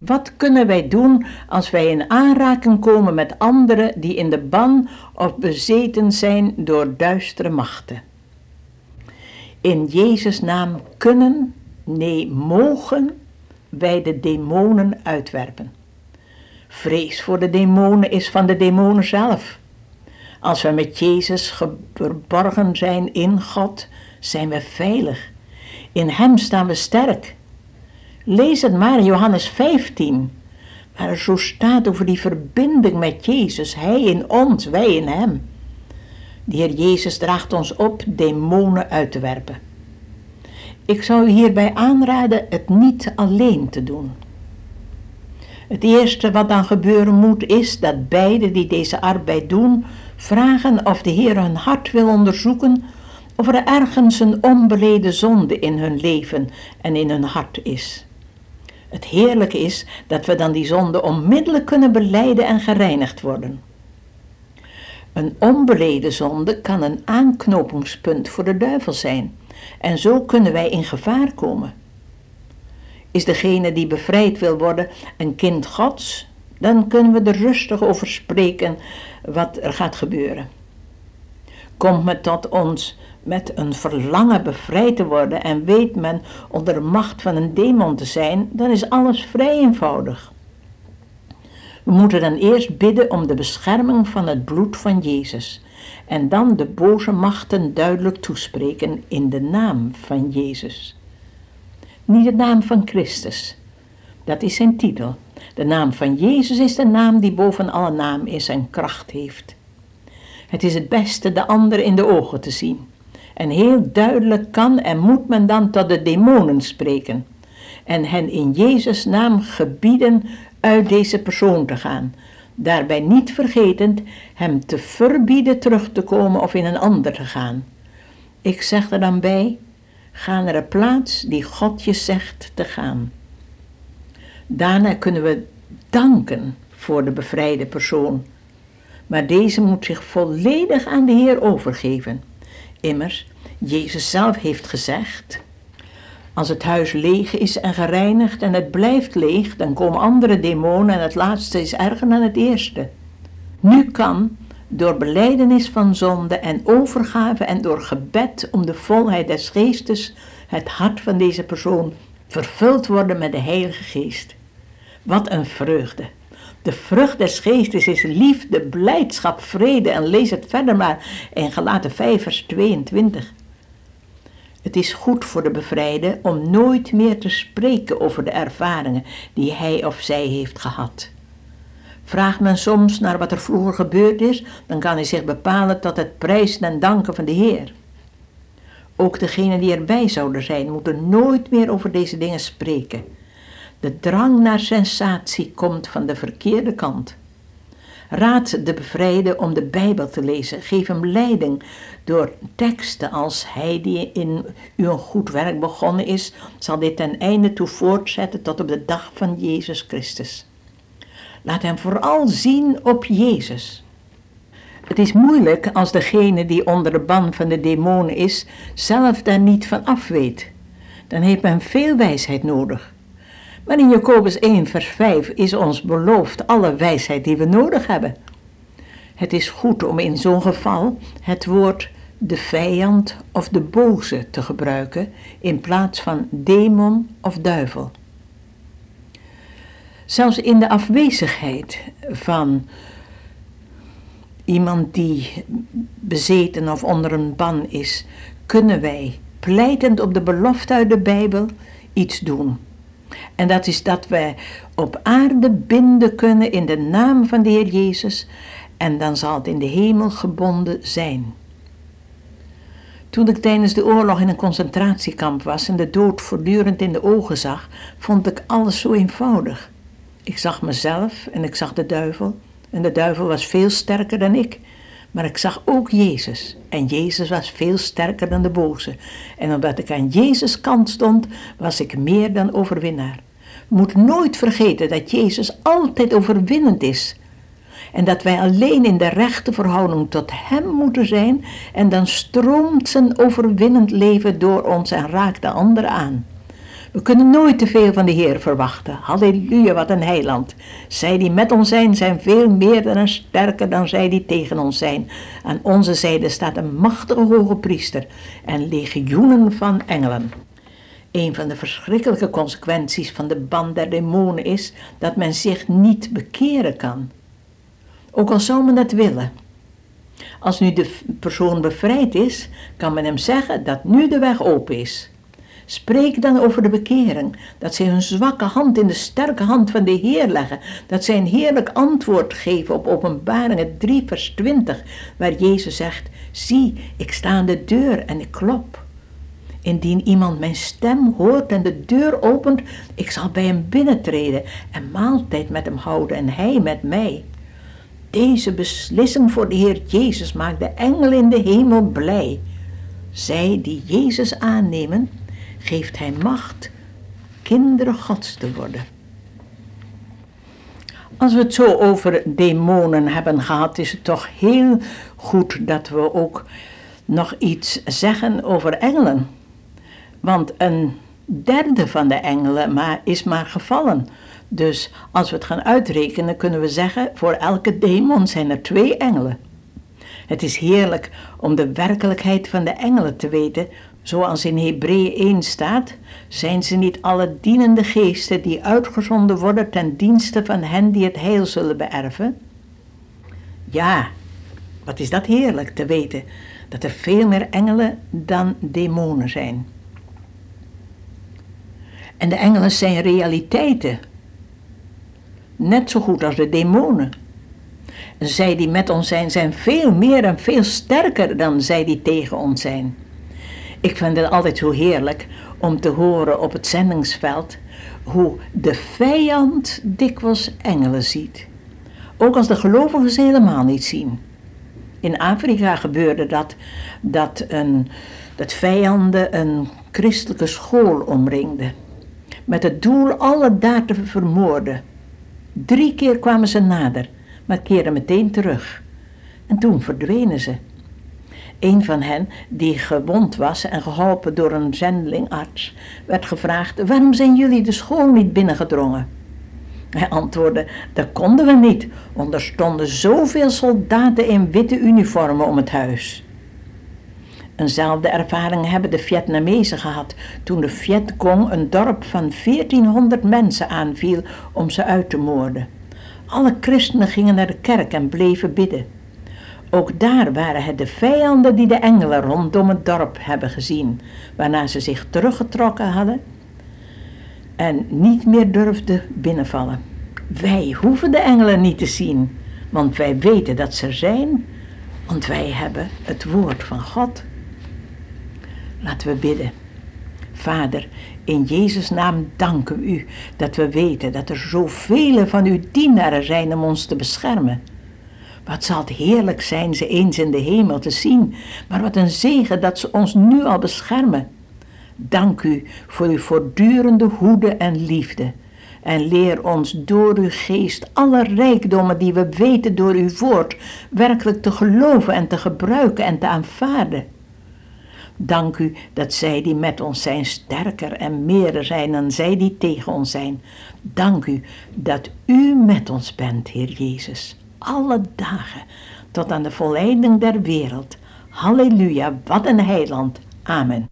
Wat kunnen wij doen als wij in aanraking komen met anderen die in de ban of bezeten zijn door duistere machten? In Jezus' naam kunnen, nee mogen wij de demonen uitwerpen. Vrees voor de demonen is van de demonen zelf. Als we met Jezus verborgen zijn in God, zijn we veilig. In Hem staan we sterk. Lees het maar in Johannes 15, waar er zo staat over die verbinding met Jezus. Hij in ons, wij in Hem. De Heer Jezus draagt ons op demonen uit te werpen. Ik zou u hierbij aanraden het niet alleen te doen. Het eerste wat dan gebeuren moet is dat beide die deze arbeid doen vragen of de Heer hun hart wil onderzoeken of er ergens een onbeleden zonde in hun leven en in hun hart is. Het heerlijke is dat we dan die zonde onmiddellijk kunnen beleiden en gereinigd worden. Een onbeleden zonde kan een aanknopingspunt voor de duivel zijn en zo kunnen wij in gevaar komen. Is degene die bevrijd wil worden een kind Gods, dan kunnen we er rustig over spreken wat er gaat gebeuren. Komt men tot ons met een verlangen bevrijd te worden en weet men onder de macht van een demon te zijn, dan is alles vrij eenvoudig. We moeten dan eerst bidden om de bescherming van het bloed van Jezus en dan de boze machten duidelijk toespreken in de naam van Jezus. Niet de naam van Christus, dat is zijn titel. De naam van Jezus is de naam die boven alle naam is en kracht heeft. Het is het beste de ander in de ogen te zien. En heel duidelijk kan en moet men dan tot de demonen spreken en hen in Jezus' naam gebieden uit deze persoon te gaan, daarbij niet vergetend hem te verbieden terug te komen of in een ander te gaan. Ik zeg er dan bij, ga naar de plaats die God je zegt te gaan. Daarna kunnen we danken voor de bevrijde persoon, maar deze moet zich volledig aan de Heer overgeven. Immers, Jezus zelf heeft gezegd: Als het huis leeg is en gereinigd en het blijft leeg, dan komen andere demonen en het laatste is erger dan het eerste. Nu kan, door beleidenis van zonde en overgave en door gebed om de volheid des geestes, het hart van deze persoon vervuld worden met de Heilige Geest. Wat een vreugde! De vrucht des geestes is liefde, blijdschap, vrede. En lees het verder maar in Galaten 5 vers 22. Het is goed voor de bevrijde om nooit meer te spreken over de ervaringen die hij of zij heeft gehad. Vraagt men soms naar wat er vroeger gebeurd is, dan kan hij zich bepalen tot het prijzen en danken van de Heer. Ook degenen die erbij zouden zijn, moeten nooit meer over deze dingen spreken. De drang naar sensatie komt van de verkeerde kant. Raad de bevrijde om de Bijbel te lezen. Geef hem leiding door teksten als Hij die in u een goed werk begonnen is, zal dit ten einde toe voortzetten tot op de dag van Jezus Christus. Laat hem vooral zien op Jezus. Het is moeilijk als degene die onder de ban van de demonen is, zelf daar niet van af weet. Dan heeft men veel wijsheid nodig. Maar in Jacobus 1, vers 5 is ons beloofd alle wijsheid die we nodig hebben. Het is goed om in zo'n geval het woord de vijand of de boze te gebruiken in plaats van demon of duivel. Zelfs in de afwezigheid van iemand die bezeten of onder een ban is, kunnen wij, pleitend op de belofte uit de Bijbel, iets doen. En dat is dat wij op aarde binden kunnen in de naam van de Heer Jezus en dan zal het in de hemel gebonden zijn. Toen ik tijdens de oorlog in een concentratiekamp was en de dood voortdurend in de ogen zag, vond ik alles zo eenvoudig. Ik zag mezelf en ik zag de duivel. En de duivel was veel sterker dan ik. Maar ik zag ook Jezus. En Jezus was veel sterker dan de boze. En omdat ik aan Jezus' kant stond, was ik meer dan overwinnaar. Moet nooit vergeten dat Jezus altijd overwinnend is. En dat wij alleen in de rechte verhouding tot Hem moeten zijn. En dan stroomt zijn overwinnend leven door ons en raakt de anderen aan. We kunnen nooit te veel van de Heer verwachten. Halleluja, wat een heiland. Zij die met ons zijn, zijn veel meer en sterker dan zij die tegen ons zijn. Aan onze zijde staat een machtige hoge priester en legioenen van engelen. Een van de verschrikkelijke consequenties van de band der demonen is dat men zich niet bekeren kan. Ook al zou men dat willen. Als nu de persoon bevrijd is, kan men hem zeggen dat nu de weg open is. Spreek dan over de bekering, dat zij hun zwakke hand in de sterke hand van de Heer leggen, dat zij een heerlijk antwoord geven op Openbaringen 3, vers 20, waar Jezus zegt: Zie, ik sta aan de deur en ik klop. Indien iemand mijn stem hoort en de deur opent, ik zal bij hem binnentreden en maaltijd met hem houden en hij met mij. Deze beslissing voor de Heer Jezus maakt de engelen in de hemel blij. Zij die Jezus aannemen, geeft Hij macht kinderen Gods te worden. Als we het zo over demonen hebben gehad, is het toch heel goed dat we ook nog iets zeggen over engelen. Want een derde van de engelen maar, is maar gevallen. Dus als we het gaan uitrekenen, kunnen we zeggen: voor elke demon zijn er twee engelen. Het is heerlijk om de werkelijkheid van de engelen te weten, zoals in Hebreeën 1 staat: zijn ze niet alle dienende geesten die uitgezonden worden ten dienste van hen die het heil zullen beërven? Ja, wat is dat heerlijk te weten dat er veel meer engelen dan demonen zijn. En de engelen zijn realiteiten. Net zo goed als de demonen. En zij die met ons zijn, zijn veel meer en veel sterker dan zij die tegen ons zijn. Ik vind het altijd zo heerlijk om te horen op het zendingsveld hoe de vijand dikwijls engelen ziet. Ook als de gelovigen ze helemaal niet zien. In Afrika gebeurde dat, dat, een, dat vijanden een christelijke school omringden met het doel alle daar te vermoorden. Drie keer kwamen ze nader, maar keerden meteen terug. En toen verdwenen ze. Een van hen, die gewond was en geholpen door een zendelingarts, werd gevraagd: Waarom zijn jullie de school niet binnengedrongen? Hij antwoordde: Dat konden we niet, want er stonden zoveel soldaten in witte uniformen om het huis. Eenzelfde ervaring hebben de Vietnamezen gehad toen de Vietcong een dorp van 1400 mensen aanviel om ze uit te moorden. Alle christenen gingen naar de kerk en bleven bidden. Ook daar waren het de vijanden die de engelen rondom het dorp hebben gezien, waarna ze zich teruggetrokken hadden en niet meer durfden binnenvallen. Wij hoeven de engelen niet te zien, want wij weten dat ze zijn, want wij hebben het woord van God. Laten we bidden. Vader, in Jezus' naam danken we u dat we weten dat er zoveel van uw dienaren zijn om ons te beschermen. Wat zal het heerlijk zijn ze eens in de hemel te zien, maar wat een zegen dat ze ons nu al beschermen. Dank u voor uw voortdurende hoede en liefde. En leer ons door uw geest alle rijkdommen die we weten door uw woord werkelijk te geloven en te gebruiken en te aanvaarden. Dank u dat zij die met ons zijn sterker en meer zijn dan zij die tegen ons zijn. Dank u dat u met ons bent, Heer Jezus, alle dagen tot aan de volleiding der wereld. Halleluja, wat een heiland. Amen.